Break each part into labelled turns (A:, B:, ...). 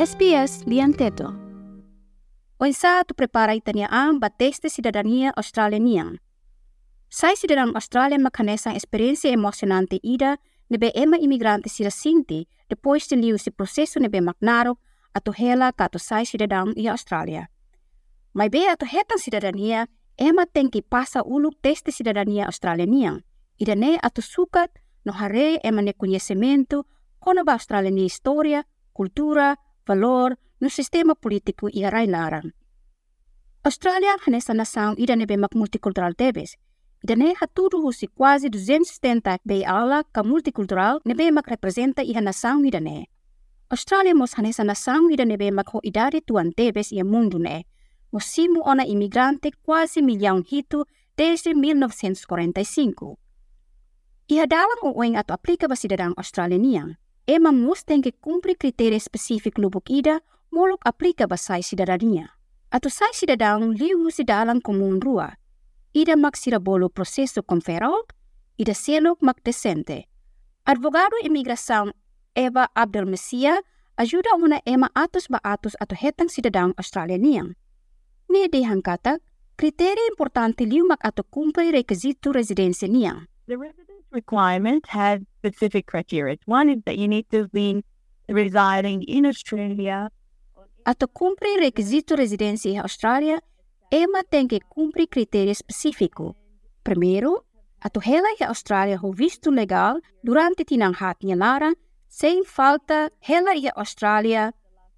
A: SBS Lian Teto. O insa tu prepara itaniaan ba teste cidadania australianian. Sai cidadão Austrália makanesa experiência emocionante ida nebe ema imigrante sira sinti depois de liu si processo nebe maknaro ato hela kato sai cidadão ia Austrália. Mai be ato hetan cidadania ema tem que passa uluk teste cidadania australianian. Ida ne ato sukat no hare ema ne conhecimento kono ba Australiani história, cultura, valor no sistema político e arai larang. Australia hanesa nação ida nebe mak multicultural tebes. Ida ne hatudu husi quase 270 bei ala ka multicultural nebe mak representa iha nação ida ne. Australia mos hanesa nação ida nebe mak ho idade tuan tebes ia mundo ne. Mosimu ona imigrante quase milhão hito desde 1945. Iha dalam ueng atau aplika ba cidadão australianian. Ema mus que cumprir critérios específicos lubuk ida molok aplika ba sai cidadania. Atau sai cidadão liu si dalam comum rua. Ida mak sirabolo processo conferol, ida selok mak decente. Advogado imigração Eva Abdel Messia ajuda una ema atos ba atos atau hetang cidadão australianian. Ni dihan kata, kriteria importante liu mak atau cumprir requisito residência niang.
B: The residence requirement has specific criteria. One is that you need to be residing in Australia.
A: Ato cumprir requisito residência em Austrália, ema tem que cumprir critério específico. Primeiro, ato hela em Austrália o visto legal durante tinang hat niya larang, sem falta hela em Austrália,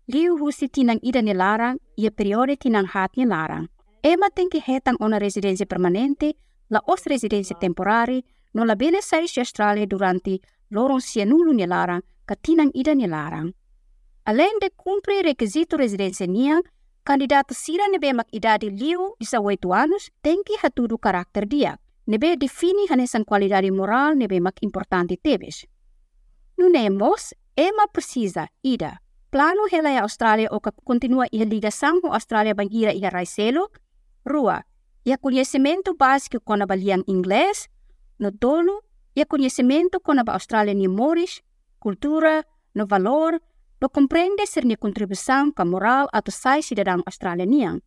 A: liu husi tinang ida ni larang, ia periode tinang hat niya larang. Ema tem que hetang ona residência permanente, la os residência temporária, no la bele sai Austrália durante lorong sianulu ni larang, katinang ida ni larang. Além de cumprir requisito residência niang, candidato sira nebe mak idade liu di 18 anos tem que hatudu karakter dia. Nebe defini hanesan qualidade moral nebe mak importante tebes. Nunemos, ema precisa ida. Plano hela ya Australia o continua ia ligação com Austrália bangira ia raiselo. Rua, ia conhecimento básico com a baliang inglês. No dolo, ia conhecimento com a Austrália ni moris, cultura, no valor, no compreende ser ni contribuição ka moral atau sai cidadão australianian.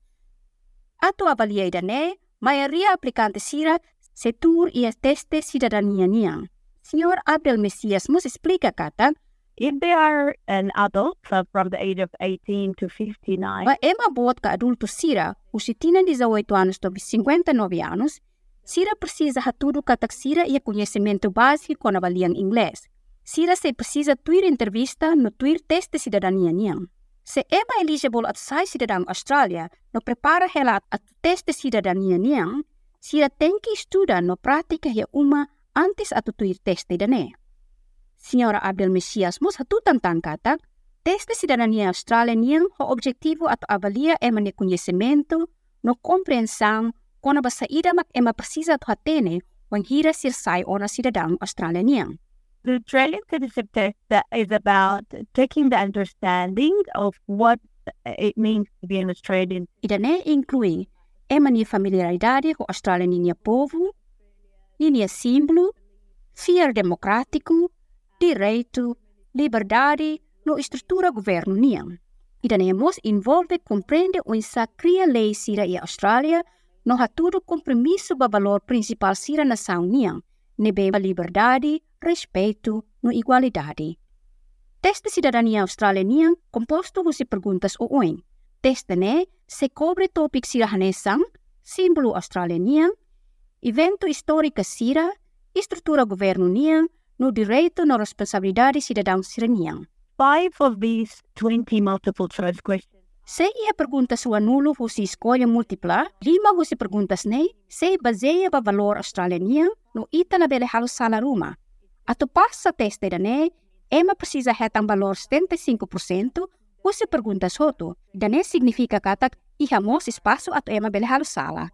A: Atau avalia ida ne, maioria aplicante sira setur ia teste cidadania niang. Senhor Abdel Messias nos explica kata,
B: If they are an adult so from the age of 18 to 59,
A: Ba ema bot ka adulto sira, usi tina 18 anos to 59 anos, sira precisa hatudo katak sira ia conhecimento básico na baliang inglês. Sira se precisa tuir entrevista no tuir teste cidadania niang. Se ema eligible at sai cidadão Austrália, no prepara hela at teste cidadania niang, sira tem que estuda no prática ia uma antes at tuir teste dane. Senhora Abdel Messias mus hatutan tangkatak, teste cidadania Austrália niang ho objetivo at avalia ema ni conhecimento, no compreensão, kona ba saída mak ema precisa to hatene, wang hira sir sai ona cidadão Austrália niang.
B: the Australian citizenship test is about taking the understanding of what it means to be an Australian.
A: Ida ne inclui ema ni familiaridade com Austrália ninia povo, ninia símbolo, fiar democrático, direito, liberdade, no estrutura governo niang. Ida ne mos envolve compreende o insa cria lei sira e Austrália, no hatudo compromisso ba valor principal sira nação nebe a liberdade, respeito, no igualdade. Teste cidadania australianian composto husi perguntas o. Teste ne se cobre topik sira hanesang, símbolo australianian, evento histórica sira, estrutura governo niang, no direito no responsabilidade cidadão siranian.
B: Five of these 20 multiple choice questions
A: Se ia perguntas o anulo husi escolha múltipla, lima husi perguntas ne, se baseia ba valor australianian, no ita na bele halos sala ruma. Ato passa teste da ne, ema precisa hetang valor 75%, husi perguntas hoto, da ne significa katak ihamos espaço ato ema bele halos sala.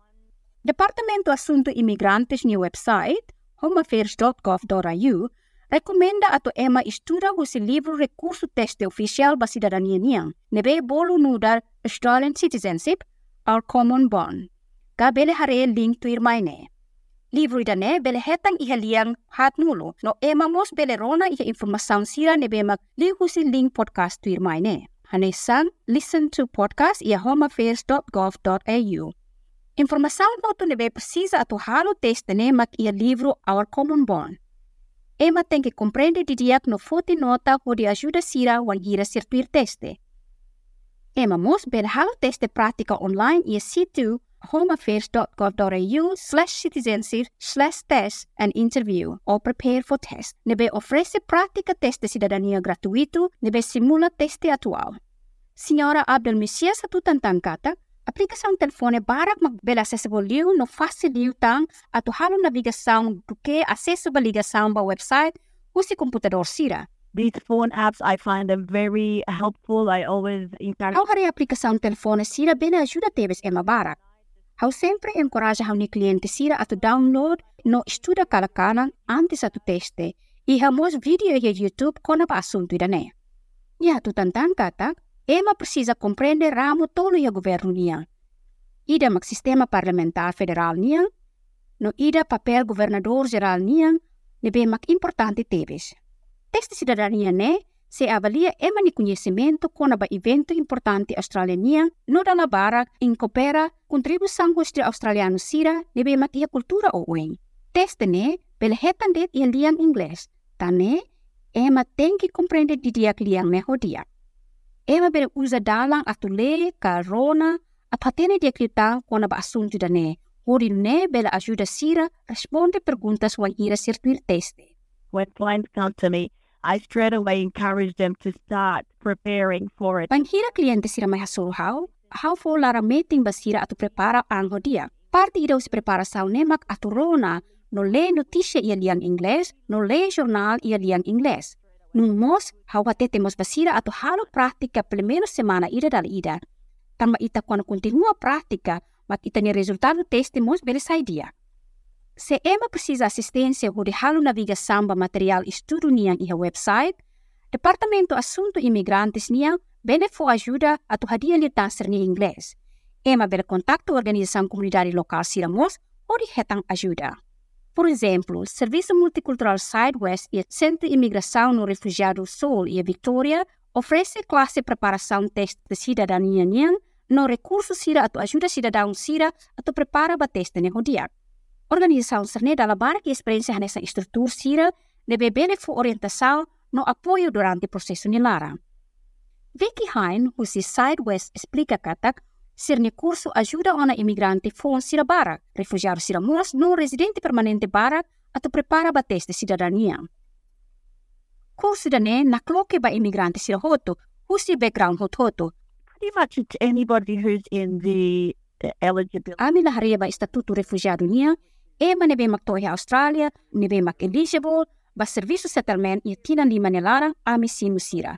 A: Departamento Assunto Imigrantes ni website, homeaffairs.gov.au, recomenda ato ema estuda husi livro recurso teste oficial ba cidadania niang, nebe bolu nudar Australian citizenship, our common bond. Ka bele hare link to irmaine. Livro ida ne bele hetang ihaliang hat nulo, no ema mos bele rona iha informação sira nebe mag li husi link podcast to irmaine. hanesan listen to podcast ia homeaffairs.gov.au. Informação que nebe precisa atu halo teste ne mak ia livro Our Common Bond. Ema tem que compreender de diak no foto nota o de ajuda sira wan gira sirtuir teste. Ema mos ben halo teste prática online ia situ homeaffairs.gov.au slash citizenship slash test and interview or prepare for test. Nebe oferece prática teste cidadania gratuito, nebe simula teste atual. Senhora Abdel Messias atu aplikação telefone barak magbela acessível liu no tang atu halo navigação do que acesso ba ligação ba website usi computador sira.
B: These phone apps, I find them very helpful. I always encourage.
A: Ao hari aplikação telefone sira bena ajuda tebes ema barak. Hau sempre encoraja hau ni cliente sira atu download no estuda kalakanan antes atu teste e hamos vídeo ya YouTube kona pa assunto idane. Ya atu tantang kata, ema precisa compreender ramo tolo ya governo niya. Ida mag sistema parlamentar federal niya, no ida papel governador geral niya, nebe mag importante tebes. Teste cidadania ne, se avalia ema ni conhecimento com ba evento importante australiana no dala barak in coopera contribuição hostil australiano sira nebe mak ia cultura o uen. Teste ne, bele hetan det ia liang inglês, tane, ema tem que compreender di diak liang ne hodia. Ema usa dalang atu le, karona, apatene dia kita kona ba assunto da ne, hori ne bele ajuda sira responde perguntas wan ira sirtuir teste.
B: When clients come to me, I straight away encourage them to start preparing for it.
A: Panghira cliente sira may hasulhaw, how fo lara meeting ba sira atu prepara ang hodia. Parte idaw si prepara sa nemak atu rona, no le noticia ia liang ingles, no le jornal ia liang ingles. Nung mos, hawate temos basira atu halo prática menos semana ida dal ida. Tama ita quando continua prática, mak ita ni resultado teste mos bele saidia. Se ema precisa assistência o de halo navigação ba material estudo niang iha website, Departamento Assunto Imigrantes niang bene fo ajuda atu hadia li tanser ni inglês. Ema bele contacto organização comunidade local siramos o de hetang ajuda. Por exemplo, Serviço Multicultural Sidewest e Centro de Imigração no Refugiado Sul e Victoria oferece classe preparação teste de cidadania niang no recurso sira atu ajuda cidadão sira atu prepara ba teste ne hodiak. Organização Cerne dalam barang experiência nessa estrutura sira deve bene fu orientação no apoio durante o processo nilara. Vicky Hein, si Sidewest explica katak, sirne curso ajuda ona imigrante fon sira barak, refugiado sira mos no residente permanente barak atau prepara ba teste cidadania. Curso dane nakloke ba imigrante sira hoto, husi background hot hoto,
B: Pretty much it's anybody who's in the eligibility.
A: Ami laharia ba estatuto refugiado niya, ema nebe maktohe Australia, nebe mak eligible, ba serviço settlement e tinan lima nelara ami sinu sira.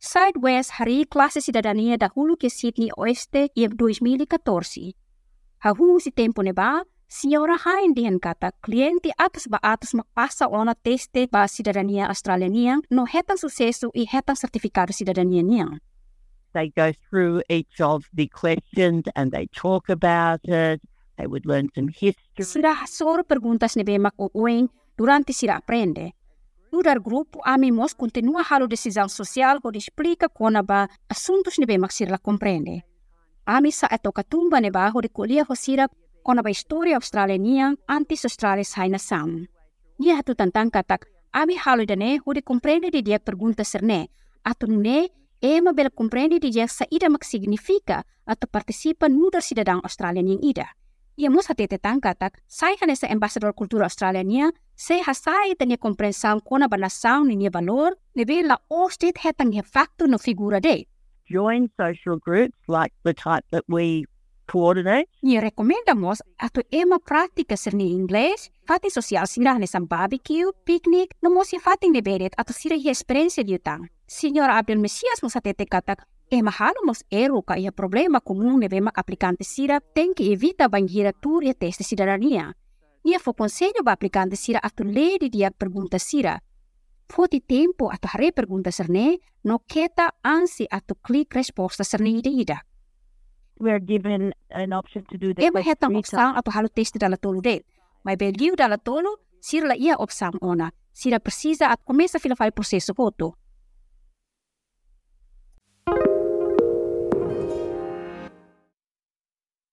A: Sidewest hari klase cidadania dahulu ke Sydney Oeste e 2014. Hahu si tempo neba, Senhora Hain dihan kata kliente atus ba atus makpasa ona teste ba cidadania australiania no hetang sucesso e hetang sertificado cidadania niya.
B: They go through each of the questions and they talk about it. They would learn some history.
A: Sira soro perguntas nebe mak uueng durante sira aprende. Dar grupo, ami mos continua halo decisão social ho explica kona ba assuntos nebe mak sira la compreende. Ami sa katumba neba ho de kulia ho sira kona ba história australiania antes Australia sai na sam. Nia hatu tantang katak, ami halo dane ho de compreende de dia pergunta serne, atu ne ema bela compreende de dia sa ida mak significa atau participa no dar cidadão australiano yang ida. Ia mos hatete tangkatak, sai hanesa ambassador kultura australiania, se hasai tanya komprensão kona ba nação ni nia valor, nebe la o state hetang he facto no figura de.
B: Join social groups like the type that we coordinate.
A: Nia recomendamos atu ema prática ser ni inglês, fati social sira hanesa barbecue, picnic, no mos ia fating neberet atu sira hi experiência liutang. Senhora Abdel Messias mos hatete katak, E mahalo mos eru ka ia problema comum neve mak aplicante sira tem que evita bangira tur e teste cidadania. Ia fo conselho ba aplicante sira atu ledi dia pergunta sira. Foti tempo atu hare pergunta serne, no keta ansi atu klik resposta serne ida ida.
B: We're given an option to do the
A: E mahetang
B: three times.
A: opsang atu halo teste dala tolo det. Mai belgiu dala tolo, sira la ia opsang ona. Sira precisa at começa a fila fai processo foto.